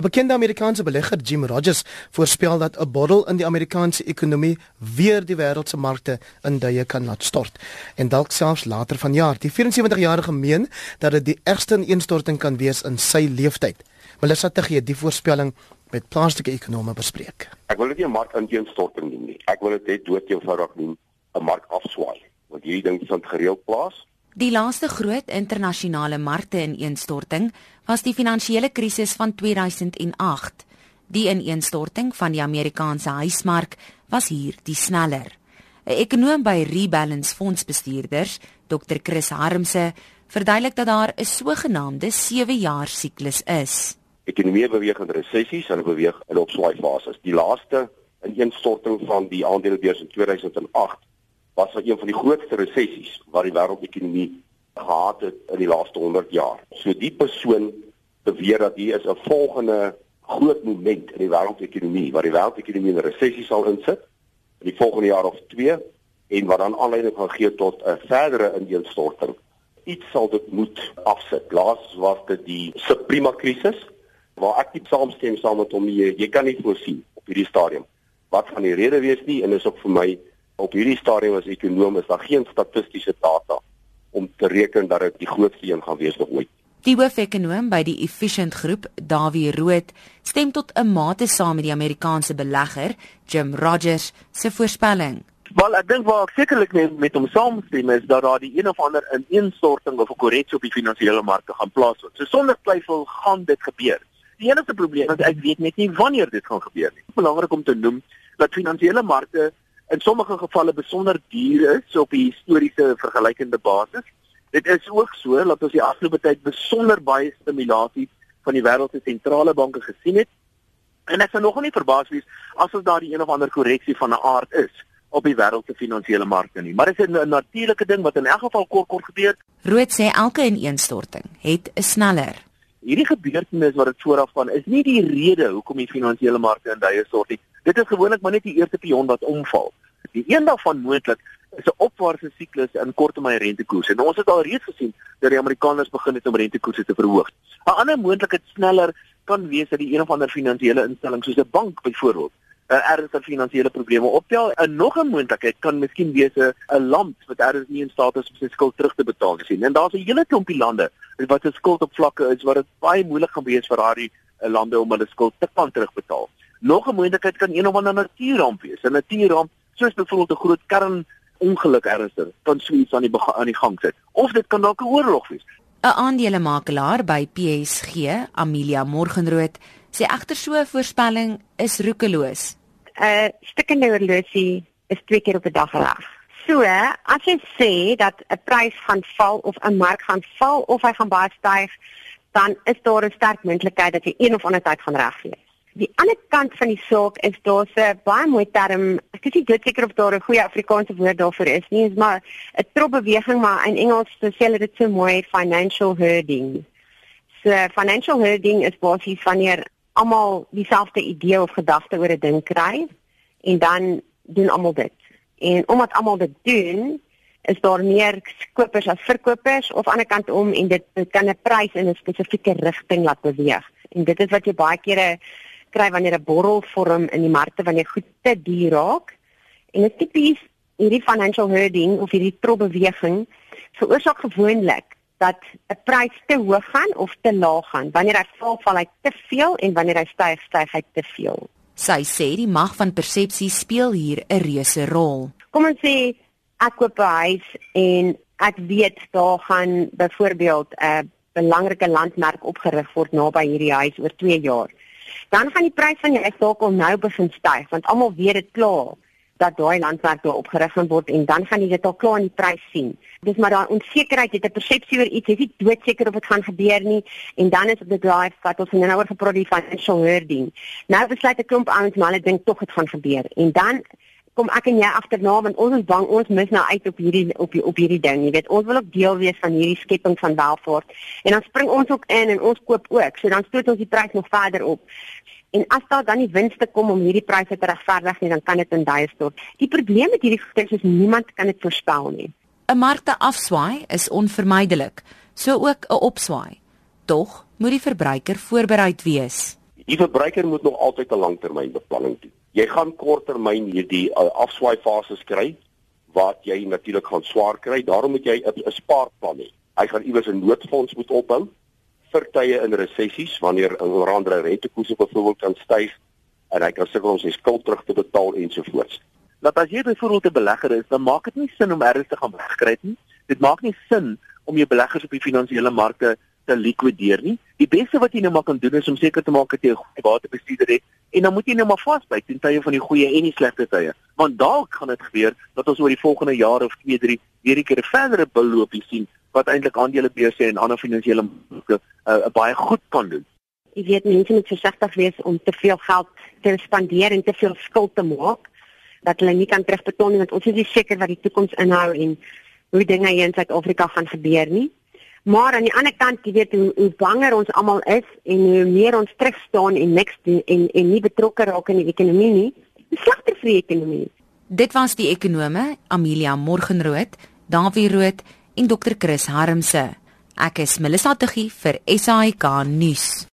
'n Bekende Amerikaanse belegger, Jim Rogers, voorspel dat 'n borrel in die Amerikaanse ekonomie weer die wêreld se markte in duie kan laat stort en dalk selfs later vanjaar. Die 74-jarige meen dat dit die ergste ineenstorting kan wees in sy lewenstyd. Melissa Tegie het die voorspelling met plaaslike ekonome bespreek. Ek wil dit nie 'n markineenstorting noem nie. Ek wil dit net dood eenvoudig noem 'n markafswaai, want hierdie ding vind gereeld plaas Die laaste groot internasionale markte ineenstorting was die finansiële krisis van 2008. Die ineenstorting van die Amerikaanse huismark was hier die sneller. 'n Ekonoom by Rebalance Fondsbestuurders, Dr. Chris Harmse, verduidelik dat daar 'n sogenaamde 7-jaar siklus is. Ekonomie beweeg in resessies en beweeg in opswaai fases. Die laaste ineenstorting van die aandelebeurs in 2008 was dit een van die grootste resessies wat die wêreldekonomie gehad het in die laaste 100 jaar. So die persoon beweer dat hier is 'n volgende groot moment in die wêreldekonomie waar die wêreldekonomie 'n resessie sal insit in die volgende jaar of 2 en wat dan aanleiding gaan gee tot 'n verdere ineenstorting. Iets sal dit moet afsit. Laas was dit die subprima krisis waar ek nie saamstem saam met hom nie. Jy kan nie voorsien op hierdie stadium wat van die rede wees nie en is ook vir my op hierdie stadium as ekonom is daar geen statistiese data om te reken dat dit die grootste een gaan wees nog ooit. Die hoofekonoom by die Efficient Groep, Dawie Rood, stem tot 'n mate saam met die Amerikaanse belegger, Jim Rogers, se voorspelling. Wel, ek dink waar ek sekerlik met, met hom saamstem is dat daar die een of ander ineenstorting of 'n korreksie op die finansiële markte gaan plaasvind. So sonder twyfel gaan dit gebeur. Die enigste probleem is ek weet net nie wanneer dit gaan gebeur nie. Belangrik om te noem dat finansiële markte in sommige gevalle besonder duur is op 'n historiese vergelykende basis. Dit is ook so dat ons die afgelope tyd besonder baie stimulasie van die wêreld se sentrale banke gesien het. En ek sou nog nie verbaas wees as ons daar die een of ander korreksie van 'n aard is op die wêreld se finansiële markte nie. Maar dit is 'n natuurlike ding wat in elk geval kort kort gebeur. Rood sê elke ineenstorting het 'n sneller Hierdie gebeurtenis wat dit vooraf van is nie die rede hoekom die finansiële markte in duie stort nie. Dit is gewoonlik maar net die eerste pion wat omval. Die een daarvan moontlik is 'n opwaartse siklus in korttermyn rentekoerse. En ons het al reeds gesien dat die Amerikaners begin het om rentekoerse te verhoog. 'n Ander moontlikheid sneller kan wees dat die een of ander finansiële instelling soos 'n bank byvoorbeeld 'n ernstige finansiële probleme optel. 'n Nog 'n moontlikheid kan miskien wees 'n 'n land wat ergens nie in staat is om sy skuld terug te betaal nie. En daar's 'n hele klompie lande wat se skuld op vlakke is wat dit baie moeilik gaan wees vir daardie lande om hulle skuld te kan terugbetaal. Nog 'n moontlikheid kan een of ander natuurramp wees. 'n Natuurramp soos byvoorbeeld 'n groot kern ongeluk ernstig kan suits aan die aan die gang sit of dit kan dalk 'n oorlog wees. 'n Aandelemakelaar by PSG, Amelia Morgenrood, sê egter so 'n voorspelling is roekeloos. 'n Stikkende horlosie is twee keer op 'n dag reg. So, as jy sê dat 'n prys gaan val of 'n mark gaan val of hy gaan baie styg, dan is daar 'n sterk moontlikheid dat jy een of ander tyd gaan reg wees. Die ander kant van die saak is daar 'n baie mooi term. Ek is nie seker of daar 'n goeie Afrikaanse woord daarvoor is nie, is maar 'n tropbeweging maar in Engels sê hulle dit so mooi financial herding. So financial herding is basies wanneer almal dieselfde idee of gedagte oor 'n ding kry en dan doen almal dit. En omdat almal dit doen, is daar meer kopers as verkopers of aan die ander kant om en dit kan 'n prys in 'n spesifieke rigting laat beweeg. En dit is wat jy baie kere kry wanneer 'n borrel vorm in die markte wanneer goed te duur raak. En dit tipies hierdie financial herding of hierdie trobeweging veroorsaak gewoonlik dat 'n prys te hoog gaan of te laag gaan. Wanneer hy val, val hy te veel en wanneer hy styg, styg hy te veel. Sy sê die mag van persepsie speel hier 'n reuse rol. Kom ons sê ek koop 'n huis en ek weet daar gaan byvoorbeeld 'n belangrike landmerk opgerig word naby hierdie huis oor 2 jaar dan gaan die prys van die huis dalk al nou begin styg want almal weet dit klaar dat daai landwerk daar opgerig gaan word en dan gaan jy dit al klaar in die prys sien. Dis maar daai onsekerheid, jy het 'n persepsie oor iets, jy is nie doodseker of dit gaan gebeur nie en dan is dit drive wat ons nou oor gepraat die financial herding. Nou besluit 'n klomp ouens maar hulle dink tog dit gaan gebeur en dan kom ek en jy agterna want ons is bang ons mis nou uit op hierdie op op hierdie ding. Jy weet, ons wil ook deel wees van hierdie skepping van welvaart. En dan spring ons ook in en ons koop ook. So dan stoot ons die prys nog verder op. En as daar dan nie winste kom om hierdie pryse te regverdig nie, dan kan dit in duie stort. Die probleem met hierdie goederes is niemand kan dit voorspel nie. 'n Markte afswaai is onvermydelik, so ook 'n opswaai. Tog moet die verbruiker voorbereid wees. Die verbruiker moet nog altyd 'n langtermynbeplanning doen. Jy gaan korttermyn hierdie uh, afswaai fases kry wat jy natuurlik gaan swaar kry. Daarom moet jy 'n spaarplan hê. Hy gaan iewers 'n noodfonds moet opbou vir tye in resessies wanneer 'n oranje rentekoerse byvoorbeeld kan styg en hy kan sukkel om sy skuld terug te betaal ensovoorts. Dat as jy byvoorbeeld 'n belegger is, dan maak dit nie sin om ergens te gaan wegkry nie. Dit maak nie sin om jou beleggers op die finansiële markte te likwideer nie. Die beste wat jy nou maar kan doen is om seker te maak dat jy 'n goeie waterbestuurder het en dan moet jy nou maar vasbyt ten tye van die goeie en die slegte tye. Want dalk gaan dit gebeur dat ons oor die volgende jaar of 2, 3 weer 'n keer 'n verdere beloopie sien wat eintlik aandelebeurse en ander finansiële markte uh, baie goed kan doen. Jy weet mense moet versigtig wees om te veel geld te spandeer en te veel skuld te maak dat hulle nie kan terugbetaal nie want ons is nie seker wat die toekoms inhou en hoe dinge hier in Suid-Afrika gaan gebeur nie. Maar aan die ander kant, jy weet hoe, hoe banger ons almal is en hoe meer ons terug staan en niks doen en en nie betrokke raak in die ekonomie nie, slegter vir die ekonomie. Dit was die ekonome Amelia Morgenrood, Davie Rood en Dr Chris Harmse. Ek is Melissa Tuggie vir SAK nuus.